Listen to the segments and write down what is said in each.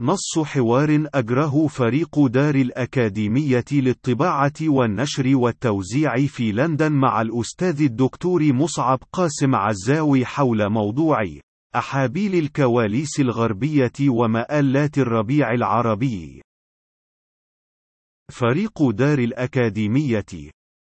نص حوار أجره فريق دار الأكاديمية للطباعة والنشر والتوزيع في لندن مع الأستاذ الدكتور مصعب قاسم عزاوي حول موضوع أحابيل الكواليس الغربية ومآلات الربيع العربي. فريق دار الأكاديمية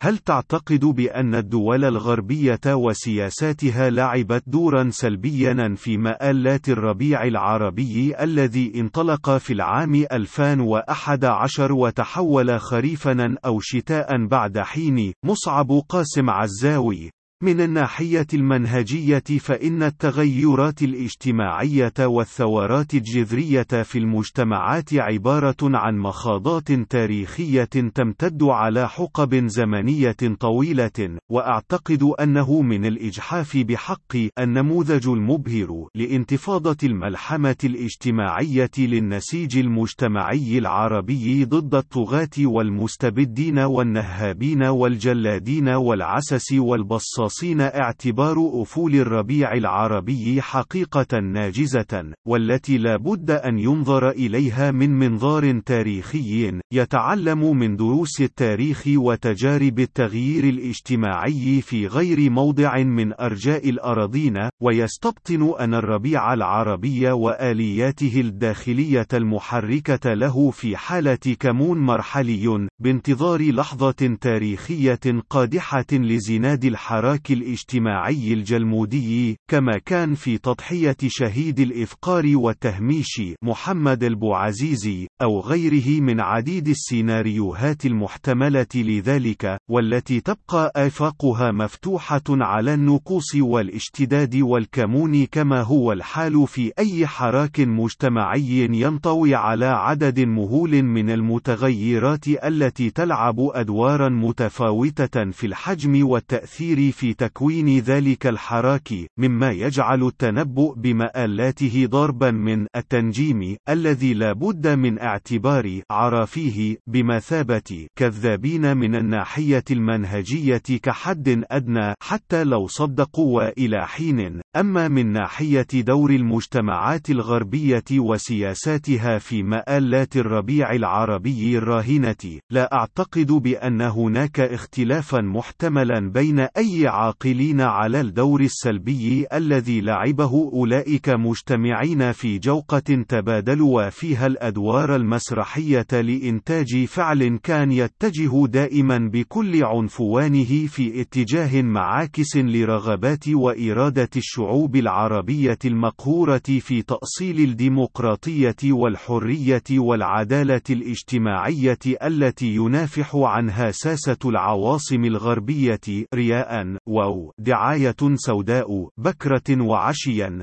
هل تعتقد بأن الدول الغربية وسياساتها لعبت دورا سلبيا في مآلات الربيع العربي الذي انطلق في العام 2011 وتحول خريفا أو شتاء بعد حين؟ مصعب قاسم عزاوي من الناحية المنهجية فإن التغيرات الاجتماعية والثورات الجذرية في المجتمعات عبارة عن مخاضات تاريخية تمتد على حقب زمنية طويلة، وأعتقد أنه من الإجحاف بحق النموذج المبهر لانتفاضة الملحمة الاجتماعية للنسيج المجتمعي العربي ضد الطغاة والمستبدين والنهابين والجلادين والعسس والبصاص. الرصين اعتبار أفول الربيع العربي حقيقة ناجزة، والتي لا بد أن ينظر إليها من منظار تاريخي، يتعلم من دروس التاريخ وتجارب التغيير الاجتماعي في غير موضع من أرجاء الأراضين، ويستبطن أن الربيع العربي وآلياته الداخلية المحركة له في حالة كمون مرحلي، بانتظار لحظة تاريخية قادحة لزناد الحراك الاجتماعي الجلمودي كما كان في تضحية شهيد الإفقار والتهميش محمد البوعزيزي أو غيره من عديد السيناريوهات المحتملة لذلك والتي تبقى آفاقها مفتوحة على النقوص والاشتداد والكمون كما هو الحال في أي حراك مجتمعي ينطوي على عدد مهول من المتغيرات التي تلعب أدوارا متفاوتة في الحجم والتأثير في تكوين ذلك الحراك مما يجعل التنبؤ بمآلاته ضربا من التنجيم الذي لا بد من اعتبار عرافيه بمثابة كذابين من الناحية المنهجية كحد أدنى حتى لو صدقوا وإلى حين. أما من ناحية دور المجتمعات الغربية وسياساتها في مآلات الربيع العربي الراهنة لا أعتقد بأن هناك اختلافا محتملا بين أي عاقلين على الدور السلبي الذي لعبه أولئك مجتمعين في جوقة تبادلوا فيها الأدوار المسرحية لإنتاج فعل كان يتجه دائما بكل عنفوانه في اتجاه معاكس لرغبات وإرادة الشعوب العربية المقهورة في تأصيل الديمقراطية والحرية والعدالة الاجتماعية التي ينافح عنها ساسة العواصم الغربية رياء واو دعاية سوداء بكرة وعشيا.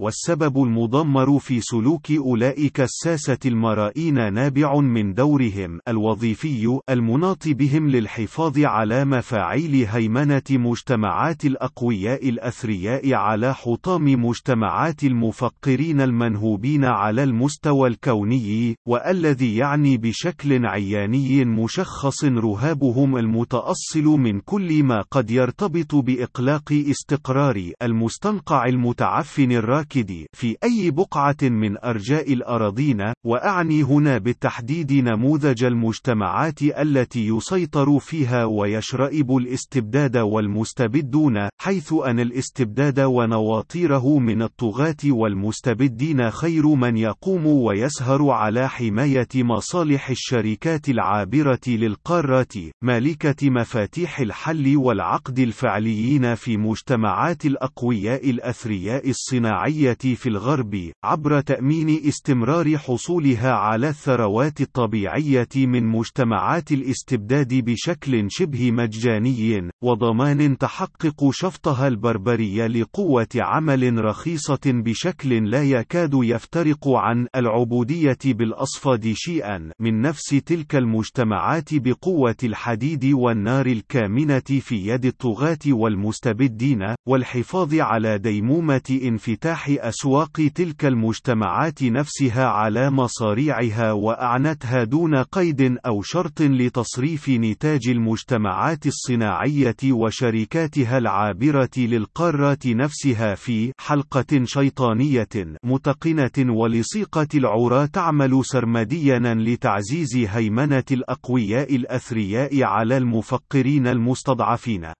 والسبب المضمر في سلوك أولئك الساسة المرائين نابع من دورهم الوظيفي المناط بهم للحفاظ على مفاعيل هيمنة مجتمعات الأقوياء الأثرياء على حطام مجتمعات المفقرين المنهوبين على المستوى الكوني، والذي يعني بشكل عياني مشخص رهابهم المتأصل من كل ما قد يرتبط بإقلاق استقرار المستنقع المتعفن الراكب الراكد في أي بقعة من أرجاء الأراضين، وأعني هنا بالتحديد نموذج المجتمعات التي يسيطر فيها ويشرئب الاستبداد والمستبدون، حيث أن الاستبداد ونواطيره من الطغاة والمستبدين خير من يقوم ويسهر على حماية مصالح الشركات العابرة للقارات، مالكة مفاتيح الحل والعقد الفعليين في مجتمعات الأقوياء الأثرياء الصناعي الطبيعية في الغرب عبر تأمين استمرار حصولها على الثروات الطبيعية من مجتمعات الاستبداد بشكل شبه مجاني وضمان تحقق شفطها البربري لقوة عمل رخيصة بشكل لا يكاد يفترق عن العبودية بالأصفاد شيئا من نفس تلك المجتمعات بقوة الحديد والنار الكامنة في يد الطغاة والمستبدين والحفاظ على ديمومة انفتاح أسواق تلك المجتمعات نفسها على مصاريعها وأعنتها دون قيد أو شرط لتصريف نتاج المجتمعات الصناعية وشركاتها العابرة للقارات نفسها في حلقة شيطانية متقنة ولصيقة العرى تعمل سرمديا لتعزيز هيمنة الأقوياء الأثرياء على المفقرين المستضعفين.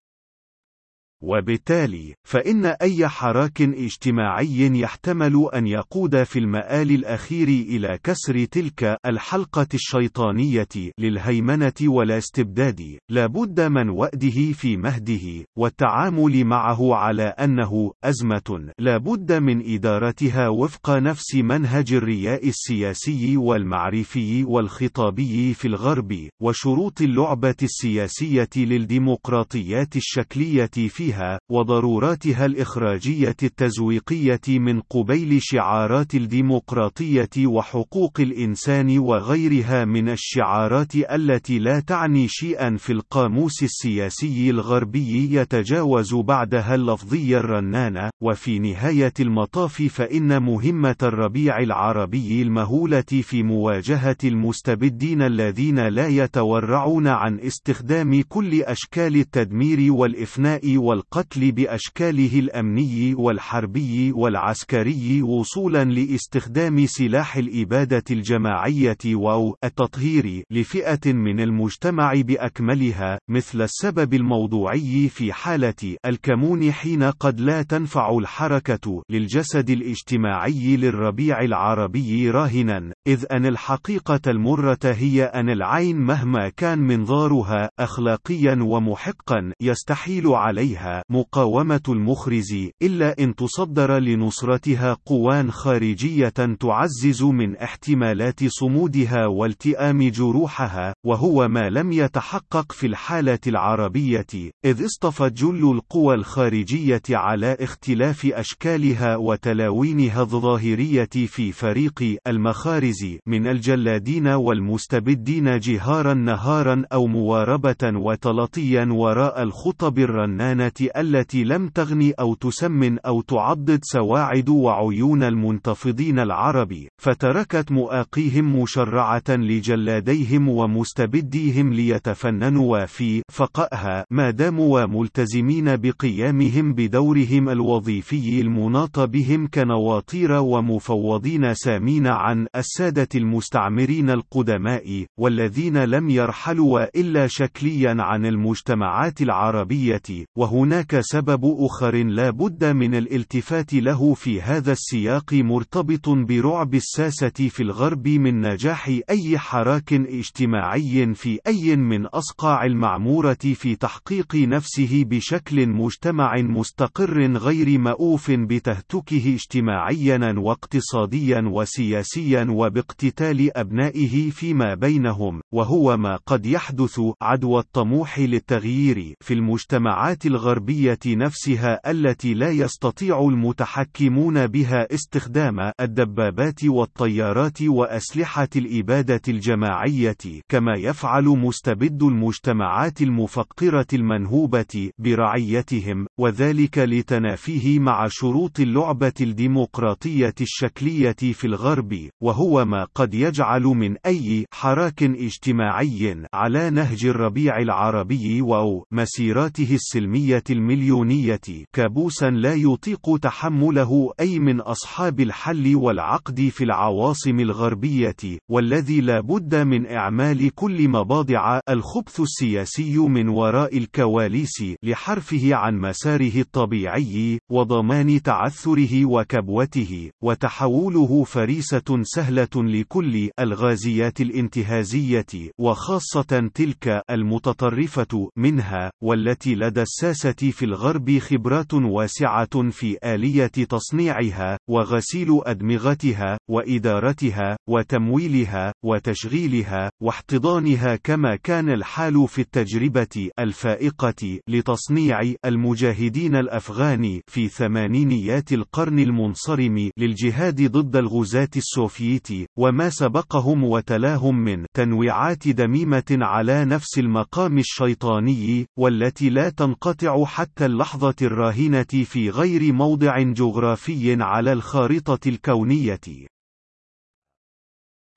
وبالتالي فإن أي حراك اجتماعي يحتمل أن يقود في المآل الأخير إلى كسر تلك الحلقة الشيطانية للهيمنة والاستبداد لابد من وأده في مهده والتعامل معه على أنه أزمة لابد من إدارتها وفق نفس منهج الرياء السياسي والمعرفي والخطابي في الغرب وشروط اللعبة السياسية للديمقراطيات الشكلية في فيها وضروراتها الإخراجية التزويقية من قبيل شعارات الديمقراطية وحقوق الإنسان وغيرها من الشعارات التي لا تعني شيئا في القاموس السياسي الغربي يتجاوز بعدها اللفظي الرنان وفي نهاية المطاف فإن مهمة الربيع العربي المهولة في مواجهة المستبدين الذين لا يتورعون عن استخدام كل أشكال التدمير والإفناء وال والقتل بأشكاله الأمني والحربي والعسكري وصولا لاستخدام سلاح الإبادة الجماعية أو التطهير لفئة من المجتمع بأكملها مثل السبب الموضوعي في حالة الكمون حين قد لا تنفع الحركة للجسد الاجتماعي للربيع العربي راهنا. إذ أن الحقيقة المرة هي أن العين مهما كان منظارها أخلاقيا ومحقا يستحيل عليها مقاومة المخرز إلا إن تصدر لنصرتها قوان خارجية تعزز من احتمالات صمودها والتئام جروحها وهو ما لم يتحقق في الحالة العربية إذ اصطفت جل القوى الخارجية على اختلاف أشكالها وتلاوينها الظاهرية في فريق المخارز من الجلادين والمستبدين جهارا نهارا أو مواربة وتلطيا وراء الخطب الرنانة التي لم تغني أو تسمن أو تعضد سواعد وعيون المنتفضين العرب فتركت مؤاقيهم مشرعة لجلاديهم ومستبديهم ليتفننوا في فقأها ما داموا ملتزمين بقيامهم بدورهم الوظيفي المناط بهم كنواطير ومفوضين سامين عن السادة المستعمرين القدماء والذين لم يرحلوا إلا شكليا عن المجتمعات العربية وهنا هناك سبب أخر لا بد من الالتفات له في هذا السياق مرتبط برعب الساسة في الغرب من نجاح أي حراك اجتماعي في أي من أصقاع المعمورة في تحقيق نفسه بشكل مجتمع مستقر غير مؤوف بتهتكه اجتماعيا واقتصاديا وسياسيا وباقتتال أبنائه فيما بينهم وهو ما قد يحدث عدوى الطموح للتغيير في المجتمعات الغربية نفسها التي لا يستطيع المتحكمون بها استخدام الدبابات والطيارات وأسلحة الإبادة الجماعية كما يفعل مستبد المجتمعات المفقرة المنهوبة برعيتهم وذلك لتنافيه مع شروط اللعبة الديمقراطية الشكلية في الغرب وهو ما قد يجعل من أي حراك اجتماعي على نهج الربيع العربي و مسيراته السلمية المليونية كابوسا لا يطيق تحمله أي من أصحاب الحل والعقد في العواصم الغربية والذي لا بد من إعمال كل مباضع الخبث السياسي من وراء الكواليس لحرفه عن مساره الطبيعي وضمان تعثره وكبوته وتحوله فريسة سهلة لكل الغازيات الانتهازية وخاصة تلك المتطرفة منها والتي لدى الساسة في الغرب خبرات واسعة في آلية تصنيعها وغسيل أدمغتها وإدارتها وتمويلها وتشغيلها واحتضانها كما كان الحال في التجربة الفائقة لتصنيع المجاهدين الأفغان في ثمانينيات القرن المنصرم للجهاد ضد الغزاة السوفيت وما سبقهم وتلاهم من تنويعات دميمة على نفس المقام الشيطاني، والتي لا تنقطع حتى اللحظة الراهنة في غير موضع جغرافي على الخارطة الكونية.